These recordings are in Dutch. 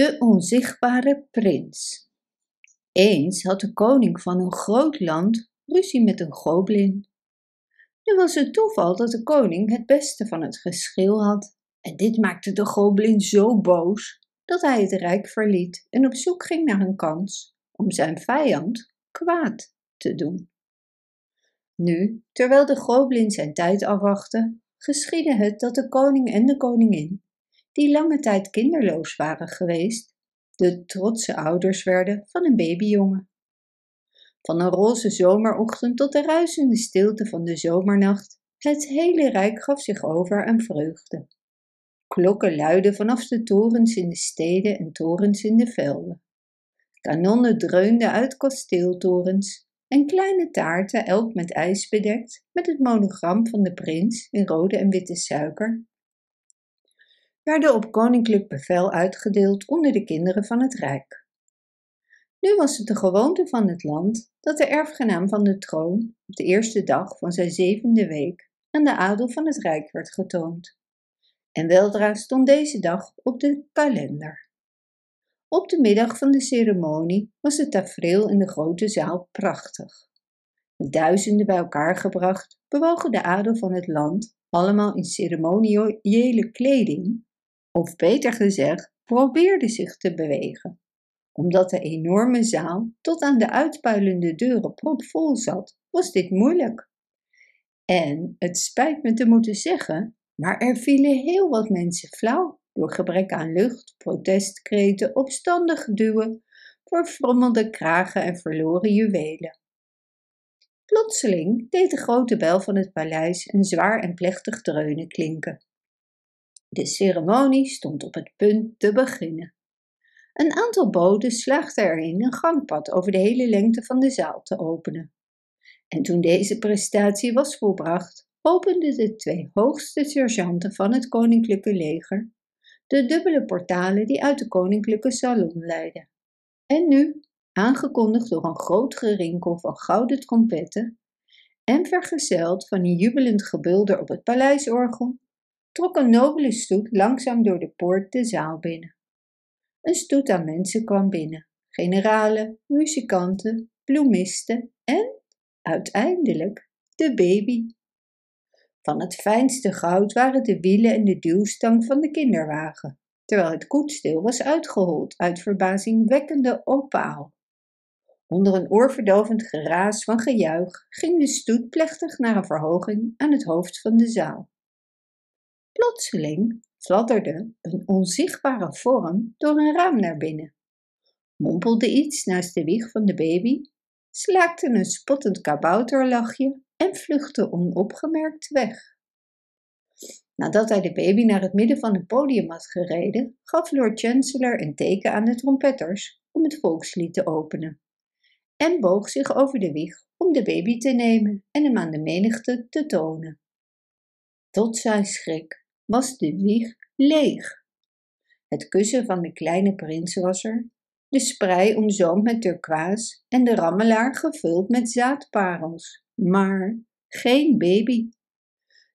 De onzichtbare prins. Eens had de koning van een groot land ruzie met een goblin. Nu was het toeval dat de koning het beste van het geschil had, en dit maakte de goblin zo boos dat hij het rijk verliet en op zoek ging naar een kans om zijn vijand kwaad te doen. Nu, terwijl de goblin zijn tijd afwachtte, geschiedde het dat de koning en de koningin die lange tijd kinderloos waren geweest, de trotse ouders werden van een babyjongen. Van een roze zomerochtend tot de ruisende stilte van de zomernacht, het hele rijk gaf zich over aan vreugde. Klokken luidden vanaf de torens in de steden en torens in de velden. Kanonnen dreunden uit kasteeltorens en kleine taarten, elk met ijs bedekt, met het monogram van de prins in rode en witte suiker, werden op koninklijk bevel uitgedeeld onder de kinderen van het rijk. Nu was het de gewoonte van het land dat de erfgenaam van de troon op de eerste dag van zijn zevende week aan de adel van het rijk werd getoond. En weldra stond deze dag op de kalender. Op de middag van de ceremonie was het tafereel in de grote zaal prachtig. Met duizenden bij elkaar gebracht, bewogen de adel van het land, allemaal in ceremoniële kleding, of beter gezegd, probeerde zich te bewegen. Omdat de enorme zaal tot aan de uitpuilende deuren propvol zat, was dit moeilijk. En het spijt me te moeten zeggen, maar er vielen heel wat mensen flauw door gebrek aan lucht, protestkreten, opstandige duwen, verfrommelde kragen en verloren juwelen. Plotseling deed de grote bel van het paleis een zwaar en plechtig dreunen klinken. De ceremonie stond op het punt te beginnen. Een aantal boden slaagden erin een gangpad over de hele lengte van de zaal te openen. En toen deze prestatie was volbracht, openden de twee hoogste sergeanten van het koninklijke leger de dubbele portalen die uit de koninklijke salon leidden. En nu, aangekondigd door een groot gerinkel van gouden trompetten en vergezeld van een jubelend gebulder op het paleisorgel, trok een nobele stoet langzaam door de poort de zaal binnen. Een stoet aan mensen kwam binnen, generalen, muzikanten, bloemisten en, uiteindelijk, de baby. Van het fijnste goud waren de wielen en de duwstang van de kinderwagen, terwijl het koetsdeel was uitgehold uit verbazingwekkende opaal. Onder een oorverdovend geraas van gejuich ging de stoet plechtig naar een verhoging aan het hoofd van de zaal. Plotseling fladderde een onzichtbare vorm door een raam naar binnen, mompelde iets naast de wieg van de baby, slaakte een spottend kabouterlachje en vluchtte onopgemerkt weg. Nadat hij de baby naar het midden van het podium had gereden, gaf Lord Chancellor een teken aan de trompetters om het volkslied te openen en boog zich over de wieg om de baby te nemen en hem aan de menigte te tonen. Tot zijn schrik was de wieg leeg. Het kussen van de kleine prins was er, de sprei omzoomd met turkoois en de rammelaar gevuld met zaadparels, maar geen baby.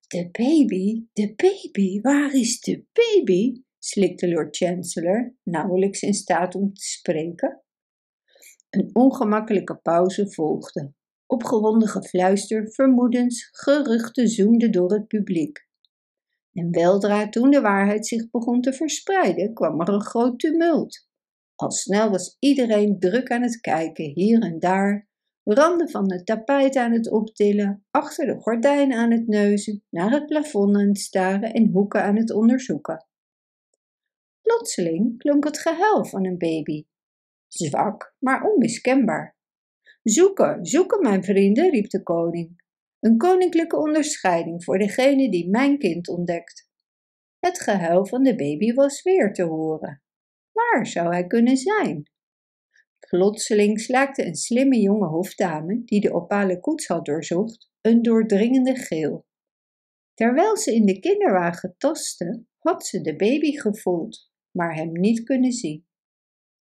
De baby, de baby, waar is de baby? slikte Lord Chancellor, nauwelijks in staat om te spreken. Een ongemakkelijke pauze volgde. Opgewonden gefluister, vermoedens, geruchten zoemden door het publiek. En weldra, toen de waarheid zich begon te verspreiden, kwam er een groot tumult. Al snel was iedereen druk aan het kijken, hier en daar, randen van het tapijt aan het optillen, achter de gordijnen aan het neuzen, naar het plafond aan het staren en hoeken aan het onderzoeken. Plotseling klonk het gehuil van een baby. Zwak, maar onmiskenbaar. Zoeken, zoeken, mijn vrienden, riep de koning. Een koninklijke onderscheiding voor degene die mijn kind ontdekt. Het gehuil van de baby was weer te horen. Waar zou hij kunnen zijn? Plotseling slaakte een slimme jonge hofdame, die de opale koets had doorzocht, een doordringende geel. Terwijl ze in de kinderwagen tastte, had ze de baby gevoeld, maar hem niet kunnen zien.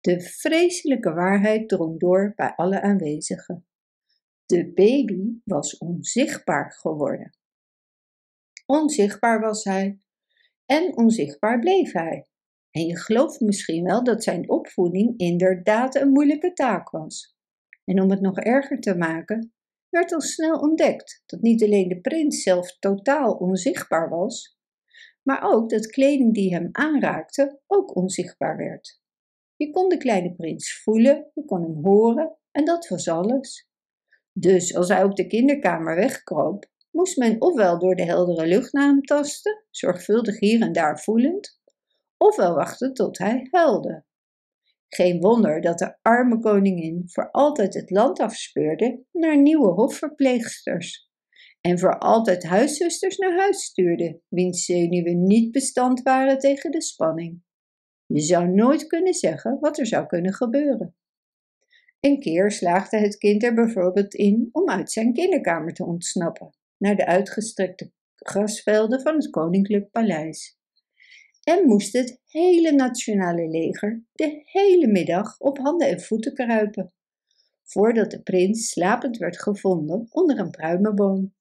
De vreselijke waarheid drong door bij alle aanwezigen. De baby was onzichtbaar geworden. Onzichtbaar was hij en onzichtbaar bleef hij. En je gelooft misschien wel dat zijn opvoeding inderdaad een moeilijke taak was. En om het nog erger te maken, werd al snel ontdekt dat niet alleen de prins zelf totaal onzichtbaar was, maar ook dat kleding die hem aanraakte ook onzichtbaar werd. Je kon de kleine prins voelen, je kon hem horen en dat was alles. Dus als hij op de kinderkamer wegkroop, moest men ofwel door de heldere lucht tasten, zorgvuldig hier en daar voelend, ofwel wachten tot hij huilde. Geen wonder dat de arme koningin voor altijd het land afspeurde naar nieuwe hofverpleegsters en voor altijd huiszusters naar huis stuurde, wiens zenuwen niet bestand waren tegen de spanning. Je zou nooit kunnen zeggen wat er zou kunnen gebeuren. Een keer slaagde het kind er bijvoorbeeld in om uit zijn kinderkamer te ontsnappen, naar de uitgestrekte grasvelden van het koninklijk paleis. En moest het hele nationale leger de hele middag op handen en voeten kruipen, voordat de prins slapend werd gevonden onder een pruimenboom.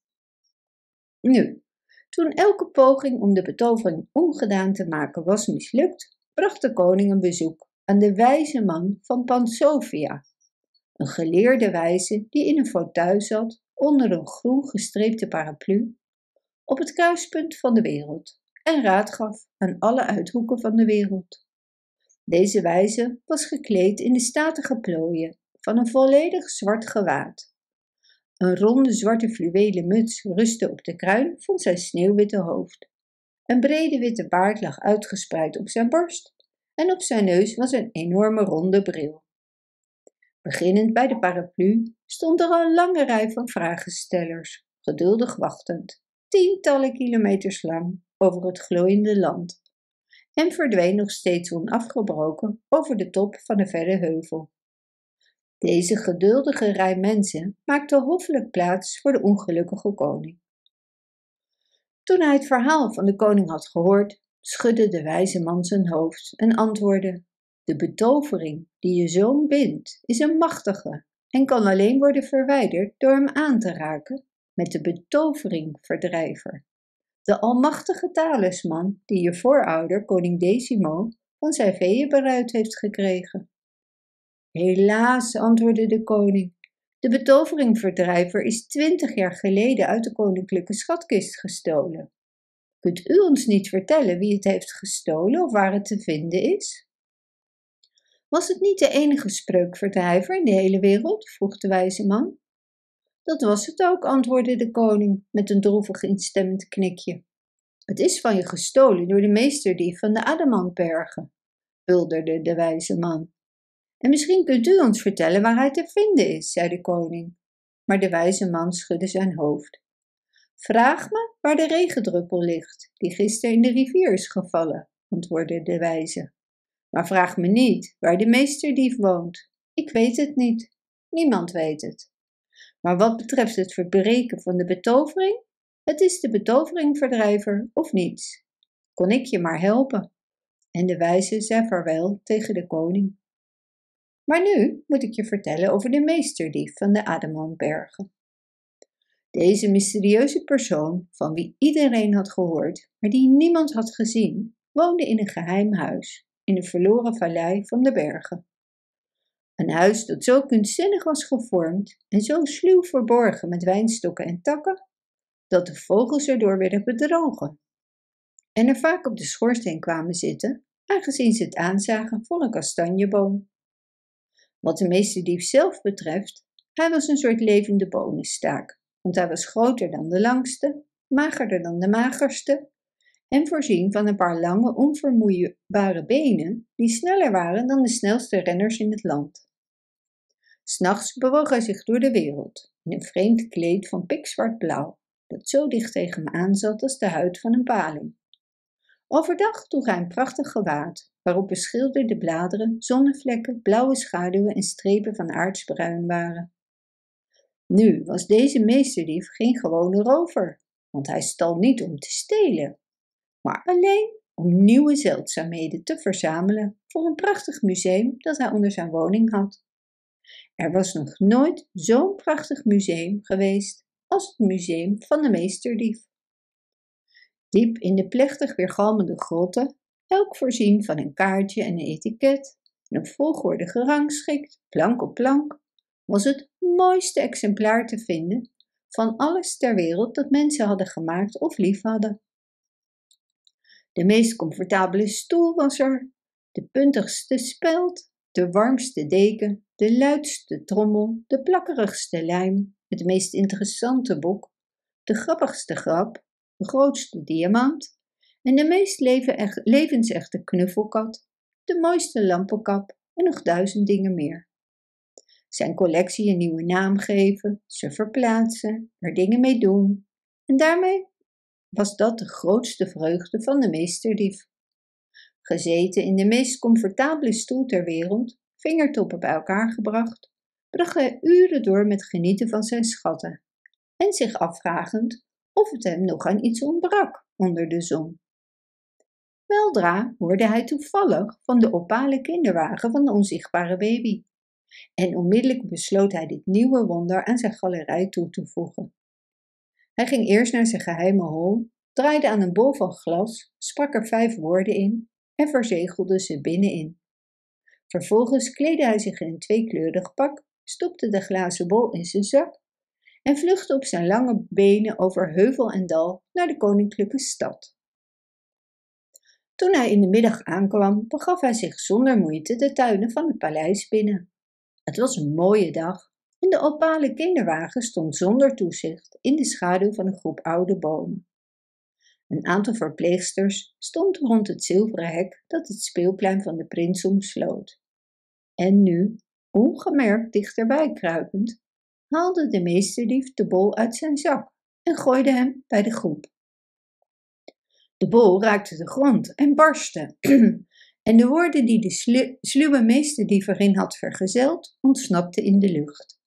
Nu, toen elke poging om de betovering ongedaan te maken was mislukt, bracht de koning een bezoek aan de wijze man van Pansofia, een geleerde wijze die in een fauteuil zat onder een groen gestreepte paraplu op het kruispunt van de wereld en raad gaf aan alle uithoeken van de wereld. Deze wijze was gekleed in de statige plooien van een volledig zwart gewaad. Een ronde zwarte fluwelen muts rustte op de kruin van zijn sneeuwwitte hoofd. Een brede witte baard lag uitgespreid op zijn borst en op zijn neus was een enorme ronde bril. Beginnend bij de paraplu stond er een lange rij van vragenstellers, geduldig wachtend, tientallen kilometers lang over het glooiende land, en verdween nog steeds onafgebroken over de top van de verre heuvel. Deze geduldige rij mensen maakte hoffelijk plaats voor de ongelukkige koning. Toen hij het verhaal van de koning had gehoord, schudde de wijze man zijn hoofd en antwoordde: De betovering die je zoon bindt, is een machtige en kan alleen worden verwijderd door hem aan te raken met de betovering verdrijver. De almachtige talisman die je voorouder, koning Decimo, van zijn veeënberuid heeft gekregen. Helaas, antwoordde de koning, de betoveringverdrijver is twintig jaar geleden uit de koninklijke schatkist gestolen. Kunt u ons niet vertellen wie het heeft gestolen of waar het te vinden is? Was het niet de enige spreukverdrijver in de hele wereld? vroeg de wijze man. Dat was het ook, antwoordde de koning met een droevig instemmend knikje. Het is van je gestolen door de meesterdief van de Adamantbergen, bulderde de wijze man. En misschien kunt u ons vertellen waar hij te vinden is, zei de koning. Maar de wijze man schudde zijn hoofd. Vraag me waar de regendruppel ligt, die gisteren in de rivier is gevallen, antwoordde de wijze. Maar vraag me niet waar de meesterdief woont. Ik weet het niet. Niemand weet het. Maar wat betreft het verbreken van de betovering, het is de betoveringverdrijver of niets. Kon ik je maar helpen? En de wijze zei vaarwel tegen de koning. Maar nu moet ik je vertellen over de meesterdief van de Adamantbergen. Deze mysterieuze persoon, van wie iedereen had gehoord, maar die niemand had gezien, woonde in een geheim huis in de verloren vallei van de bergen. Een huis dat zo kunstzinnig was gevormd en zo sluw verborgen met wijnstokken en takken, dat de vogels erdoor werden bedrogen en er vaak op de schoorsteen kwamen zitten, aangezien ze het aanzagen voor een kastanjeboom. Wat de meesterdief zelf betreft, hij was een soort levende bonenstaak, want hij was groter dan de langste, magerder dan de magerste en voorzien van een paar lange, onvermoeibare benen die sneller waren dan de snelste renners in het land. S'nachts bewoog hij zich door de wereld in een vreemd kleed van pikzwart blauw, dat zo dicht tegen hem aanzat als de huid van een paling. Overdag droeg hij een prachtig gewaad, waarop beschilderde bladeren, zonnevlekken, blauwe schaduwen en strepen van aardsbruin waren. Nu was deze meesterdief geen gewone rover, want hij stal niet om te stelen, maar alleen om nieuwe zeldzaamheden te verzamelen voor een prachtig museum dat hij onder zijn woning had. Er was nog nooit zo'n prachtig museum geweest als het museum van de meesterdief. Diep in de plechtig weergalmende grotten elk voorzien van een kaartje en een etiket, en op volgorde gerangschikt, plank op plank, was het mooiste exemplaar te vinden van alles ter wereld dat mensen hadden gemaakt of lief hadden. De meest comfortabele stoel was er, de puntigste speld, de warmste deken, de luidste trommel, de plakkerigste lijm, het meest interessante boek, de grappigste grap, de grootste diamant en de meest levensechte knuffelkat, de mooiste lampenkap en nog duizend dingen meer. Zijn collectie een nieuwe naam geven, ze verplaatsen, er dingen mee doen. En daarmee was dat de grootste vreugde van de meesterdief. Gezeten in de meest comfortabele stoel ter wereld, vingertoppen bij elkaar gebracht, bracht hij uren door met genieten van zijn schatten en zich afvragend of het hem nog aan iets ontbrak onder de zon. Weldra hoorde hij toevallig van de opale kinderwagen van de onzichtbare baby. En onmiddellijk besloot hij dit nieuwe wonder aan zijn galerij toe te voegen. Hij ging eerst naar zijn geheime hol, draaide aan een bol van glas, sprak er vijf woorden in en verzegelde ze binnenin. Vervolgens kleedde hij zich in een tweekleurig pak, stopte de glazen bol in zijn zak en vluchtte op zijn lange benen over heuvel en dal naar de koninklijke stad. Toen hij in de middag aankwam, begaf hij zich zonder moeite de tuinen van het paleis binnen. Het was een mooie dag de opale kinderwagen stond zonder toezicht in de schaduw van een groep oude bomen. Een aantal verpleegsters stond rond het zilveren hek dat het speelplein van de prins omsloot. En nu, ongemerkt dichterbij kruipend, haalde de meesterdief de bol uit zijn zak en gooide hem bij de groep. De bol raakte de grond en barstte. en de woorden die de slu sluwe meesterdief erin had vergezeld, ontsnapten in de lucht.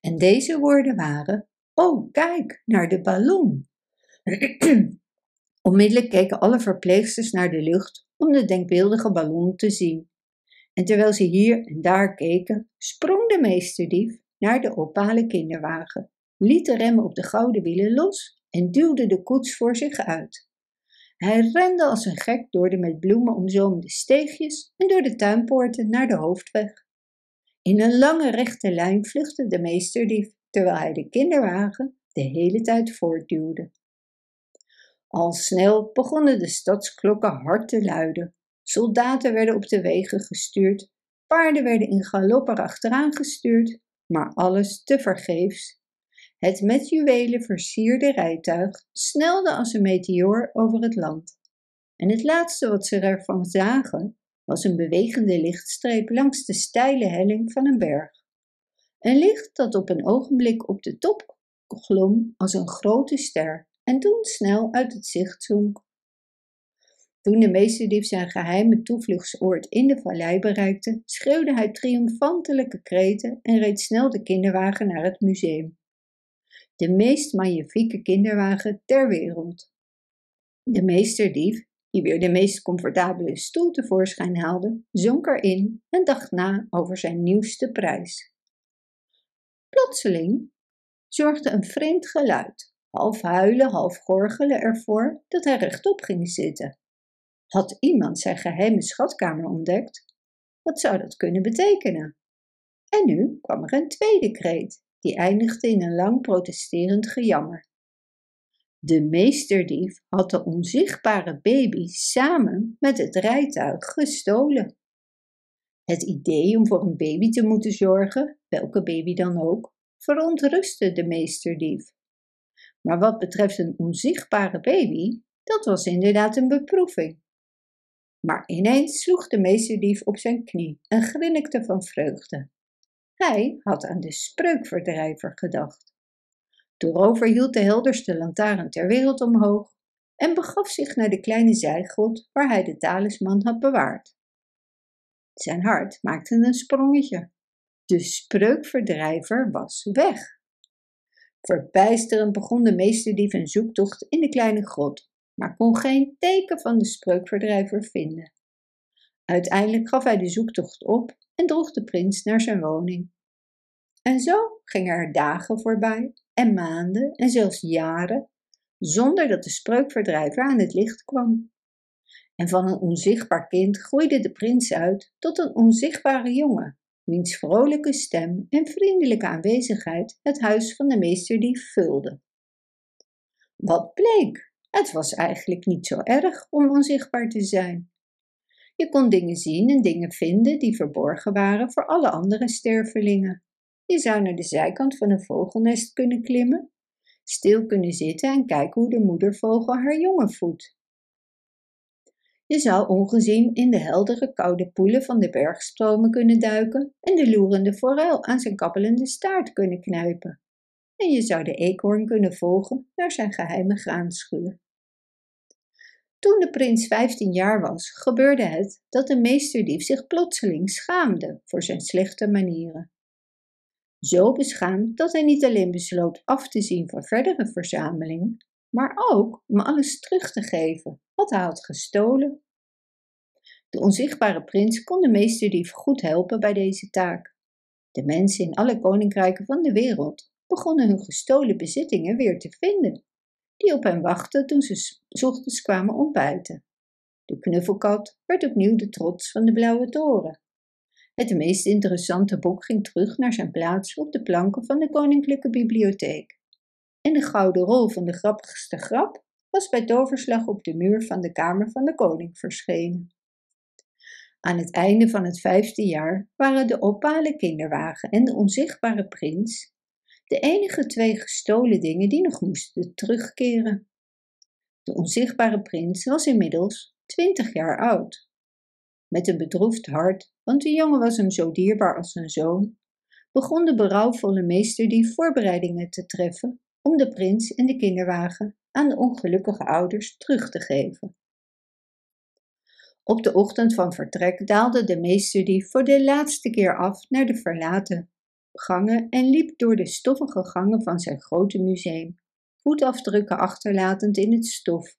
En deze woorden waren: Oh, kijk naar de ballon. Onmiddellijk keken alle verpleegsters naar de lucht om de denkbeeldige ballon te zien. En terwijl ze hier en daar keken, sprong de meesterdief naar de opale kinderwagen, liet de remmen op de gouden wielen los en duwde de koets voor zich uit. Hij rende als een gek door de met bloemen omzoomde steegjes en door de tuinpoorten naar de hoofdweg. In een lange rechte lijn vluchtte de meesterdief, terwijl hij de kinderwagen de hele tijd voortduwde. Al snel begonnen de stadsklokken hard te luiden. Soldaten werden op de wegen gestuurd, paarden werden in galop erachteraan gestuurd, maar alles tevergeefs het met juwelen versierde rijtuig snelde als een meteoor over het land. En het laatste wat ze ervan zagen was een bewegende lichtstreep langs de steile helling van een berg. Een licht dat op een ogenblik op de top glom als een grote ster en toen snel uit het zicht zonk. Toen de meesterdief zijn geheime toevluchtsoord in de vallei bereikte, schreeuwde hij triomfantelijke kreten en reed snel de kinderwagen naar het museum de meest magnifieke kinderwagen ter wereld. De meesterdief, die weer de meest comfortabele stoel tevoorschijn haalde, zonk erin en dacht na over zijn nieuwste prijs. Plotseling zorgde een vreemd geluid, half huilen, half gorgelen ervoor dat hij rechtop ging zitten. Had iemand zijn geheime schatkamer ontdekt? Wat zou dat kunnen betekenen? En nu kwam er een tweede kreet die eindigde in een lang protesterend gejammer. De meesterdief had de onzichtbare baby samen met het rijtuig gestolen. Het idee om voor een baby te moeten zorgen, welke baby dan ook, verontrustte de meesterdief. Maar wat betreft een onzichtbare baby, dat was inderdaad een beproeving. Maar ineens sloeg de meesterdief op zijn knie en grinnikte van vreugde. Hij had aan de spreukverdrijver gedacht. De rover hield de helderste lantaarn ter wereld omhoog en begaf zich naar de kleine zijgrot waar hij de talisman had bewaard. Zijn hart maakte een sprongetje. De spreukverdrijver was weg. Verbijsterend begon de meesterdief een zoektocht in de kleine grot, maar kon geen teken van de spreukverdrijver vinden. Uiteindelijk gaf hij de zoektocht op en droeg de prins naar zijn woning. En zo gingen er dagen voorbij en maanden en zelfs jaren zonder dat de spreukverdrijver aan het licht kwam. En van een onzichtbaar kind groeide de prins uit tot een onzichtbare jongen, wiens vrolijke stem en vriendelijke aanwezigheid het huis van de meesterdief vulde. Wat bleek? Het was eigenlijk niet zo erg om onzichtbaar te zijn. Je kon dingen zien en dingen vinden die verborgen waren voor alle andere stervelingen. Je zou naar de zijkant van een vogelnest kunnen klimmen, stil kunnen zitten en kijken hoe de moedervogel haar jongen voedt. Je zou ongezien in de heldere koude poelen van de bergstromen kunnen duiken en de loerende forel aan zijn kabbelende staart kunnen knijpen. En je zou de eekhoorn kunnen volgen naar zijn geheime graanschuur. Toen de prins 15 jaar was, gebeurde het dat de meesterdief zich plotseling schaamde voor zijn slechte manieren. Zo beschaamd dat hij niet alleen besloot af te zien van verdere verzameling, maar ook om alles terug te geven wat hij had gestolen. De onzichtbare prins kon de meesterdief goed helpen bij deze taak. De mensen in alle koninkrijken van de wereld begonnen hun gestolen bezittingen weer te vinden die op hen wachtten toen ze ochtends kwamen ontbijten. De knuffelkat werd opnieuw de trots van de blauwe toren. Het meest interessante boek ging terug naar zijn plaats op de planken van de koninklijke bibliotheek. En de gouden rol van de grappigste grap was bij toverslag op de muur van de kamer van de koning verschenen. Aan het einde van het vijfde jaar waren de opale kinderwagen en de onzichtbare prins de enige twee gestolen dingen die nog moesten terugkeren. De onzichtbare prins was inmiddels twintig jaar oud. Met een bedroefd hart, want de jongen was hem zo dierbaar als een zoon, begon de berouwvolle meester die voorbereidingen te treffen om de prins en de kinderwagen aan de ongelukkige ouders terug te geven. Op de ochtend van vertrek daalde de meesterdief voor de laatste keer af naar de verlaten gangen en liep door de stoffige gangen van zijn grote museum, voetafdrukken achterlatend in het stof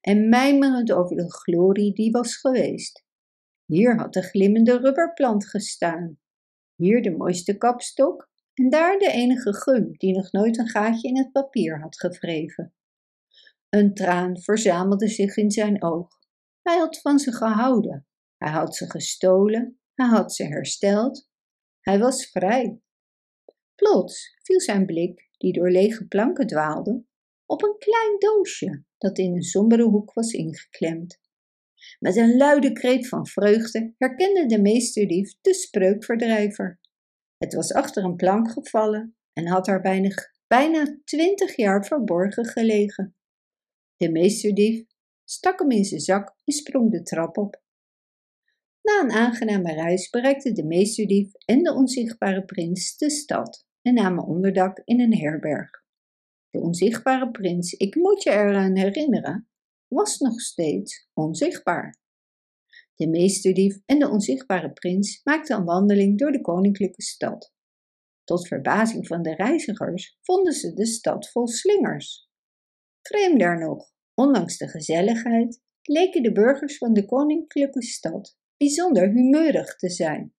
en mijmerend over de glorie die was geweest. Hier had de glimmende rubberplant gestaan, hier de mooiste kapstok en daar de enige gum die nog nooit een gaatje in het papier had gewreven. Een traan verzamelde zich in zijn oog. Hij had van ze gehouden. Hij had ze gestolen. Hij had ze hersteld. Hij was vrij. Plots viel zijn blik, die door lege planken dwaalde, op een klein doosje dat in een sombere hoek was ingeklemd. Met een luide kreet van vreugde herkende de meesterdief de spreukverdrijver. Het was achter een plank gevallen en had daar bijna, twintig jaar verborgen gelegen. De meesterdief stak hem in zijn zak en sprong de trap op. Na een aangename reis bereikte de meesterdief en de onzichtbare prins de stad en namen onderdak in een herberg. De onzichtbare prins, ik moet je eraan herinneren, was nog steeds onzichtbaar. De meesterdief en de onzichtbare prins maakten een wandeling door de koninklijke stad. Tot verbazing van de reizigers vonden ze de stad vol slingers. Vreemder nog, ondanks de gezelligheid, leken de burgers van de koninklijke stad bijzonder humeurig te zijn.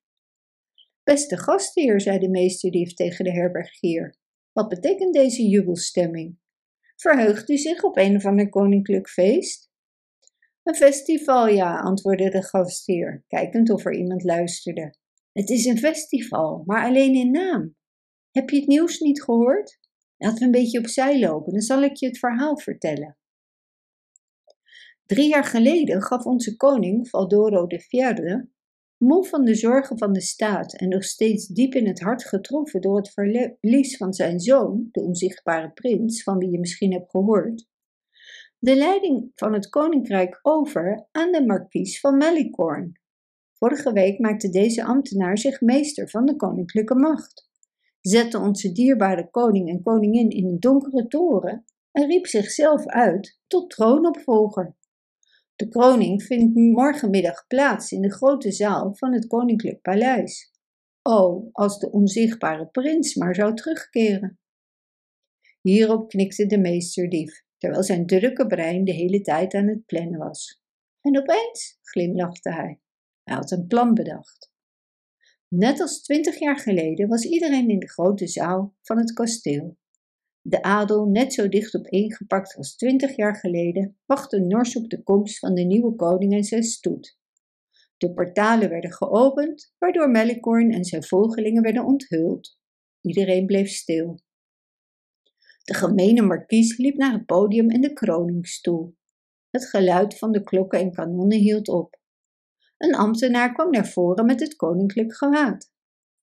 Beste gastheer, zei de meesterdief tegen de herbergier, wat betekent deze jubelstemming? Verheugt u zich op een of ander koninklijk feest? Een festival, ja, antwoordde de gastheer, kijkend of er iemand luisterde. Het is een festival, maar alleen in naam. Heb je het nieuws niet gehoord? Laten we een beetje opzij lopen, dan zal ik je het verhaal vertellen. Drie jaar geleden gaf onze koning, Valdoro de Vierde, Moe van de zorgen van de staat en nog steeds diep in het hart getroffen door het verlies van zijn zoon, de onzichtbare prins, van wie je misschien hebt gehoord, de leiding van het koninkrijk over aan de markies van Malicorn. Vorige week maakte deze ambtenaar zich meester van de koninklijke macht, zette onze dierbare koning en koningin in een donkere toren en riep zichzelf uit tot troonopvolger. De kroning vindt morgenmiddag plaats in de grote zaal van het Koninklijk Paleis. O, als de onzichtbare prins maar zou terugkeren. Hierop knikte de meesterdief, terwijl zijn drukke brein de hele tijd aan het plannen was. En opeens glimlachte hij. Hij had een plan bedacht. Net als twintig jaar geleden was iedereen in de grote zaal van het kasteel. De adel, net zo dicht opeengepakt als twintig jaar geleden, wachtte nors op de komst van de nieuwe koning en zijn stoet. De portalen werden geopend, waardoor Melicorn en zijn volgelingen werden onthuld. Iedereen bleef stil. De gemene markies liep naar het podium en de kroningsstoel. Het geluid van de klokken en kanonnen hield op. Een ambtenaar kwam naar voren met het koninklijk gewaad.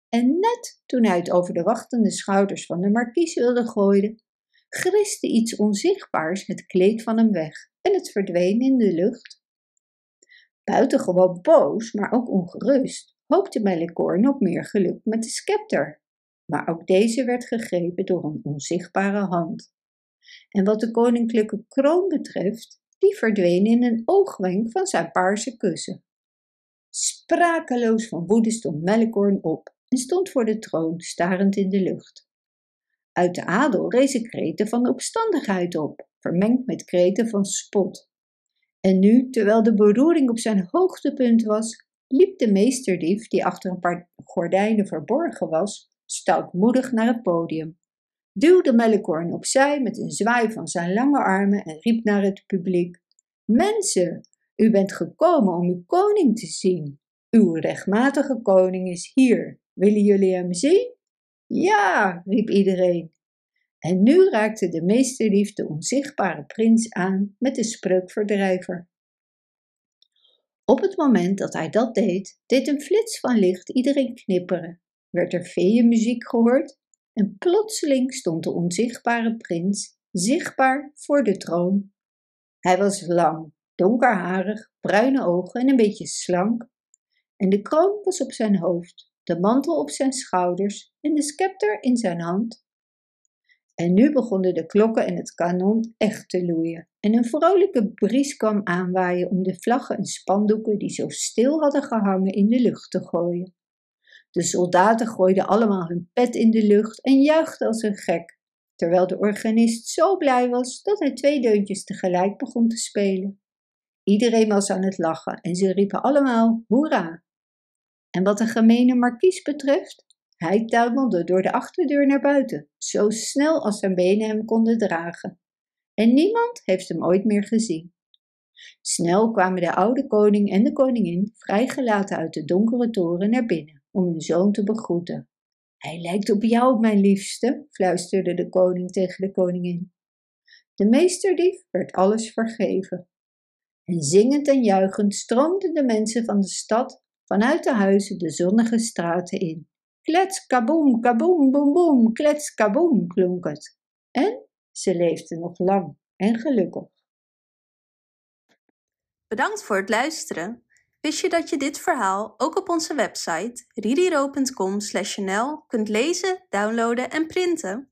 En net toen hij het over de wachtende schouders van de markies wilde gooien, griste iets onzichtbaars het kleed van hem weg en het verdween in de lucht. Buitengewoon boos, maar ook ongerust, hoopte Melicorn op meer geluk met de scepter. Maar ook deze werd gegrepen door een onzichtbare hand. En wat de koninklijke kroon betreft, die verdween in een oogwenk van zijn paarse kussen. Sprakeloos van woede stond Melicorn op en stond voor de troon, starend in de lucht. Uit de adel rezen kreten van opstandigheid op, vermengd met kreten van spot. En nu, terwijl de beroering op zijn hoogtepunt was, liep de meesterdief, die achter een paar gordijnen verborgen was, stoutmoedig naar het podium, duwde Melicorn opzij met een zwaai van zijn lange armen en riep naar het publiek: Mensen, u bent gekomen om uw koning te zien. Uw rechtmatige koning is hier. Willen jullie hem zien? Ja, riep iedereen. En nu raakte de meesterlief de onzichtbare prins aan met de spreukverdrijver. Op het moment dat hij dat deed, deed een flits van licht iedereen knipperen, werd er muziek gehoord en plotseling stond de onzichtbare prins zichtbaar voor de troon. Hij was lang, donkerharig, bruine ogen en een beetje slank, en de kroon was op zijn hoofd, de mantel op zijn schouders en de scepter in zijn hand. En nu begonnen de klokken en het kanon echt te loeien, en een vrolijke bries kwam aanwaaien om de vlaggen en spandoeken die zo stil hadden gehangen in de lucht te gooien. De soldaten gooiden allemaal hun pet in de lucht en juichten als een gek, terwijl de organist zo blij was dat hij twee deuntjes tegelijk begon te spelen. Iedereen was aan het lachen en ze riepen allemaal hoera. En wat de gemene markies betreft, hij tuimelde door de achterdeur naar buiten, zo snel als zijn benen hem konden dragen. En niemand heeft hem ooit meer gezien. Snel kwamen de oude koning en de koningin vrijgelaten uit de donkere toren naar binnen om hun zoon te begroeten. Hij lijkt op jou, mijn liefste, fluisterde de koning tegen de koningin. De meesterdief werd alles vergeven. En zingend en juichend stroomden de mensen van de stad vanuit de huizen de zonnige straten in. Klets, kaboom, kaboom, boem, boem, klets, kaboom, klonk het. En ze leefden nog lang en gelukkig. Bedankt voor het luisteren. Wist je dat je dit verhaal ook op onze website ririro.com/nl kunt lezen, downloaden en printen?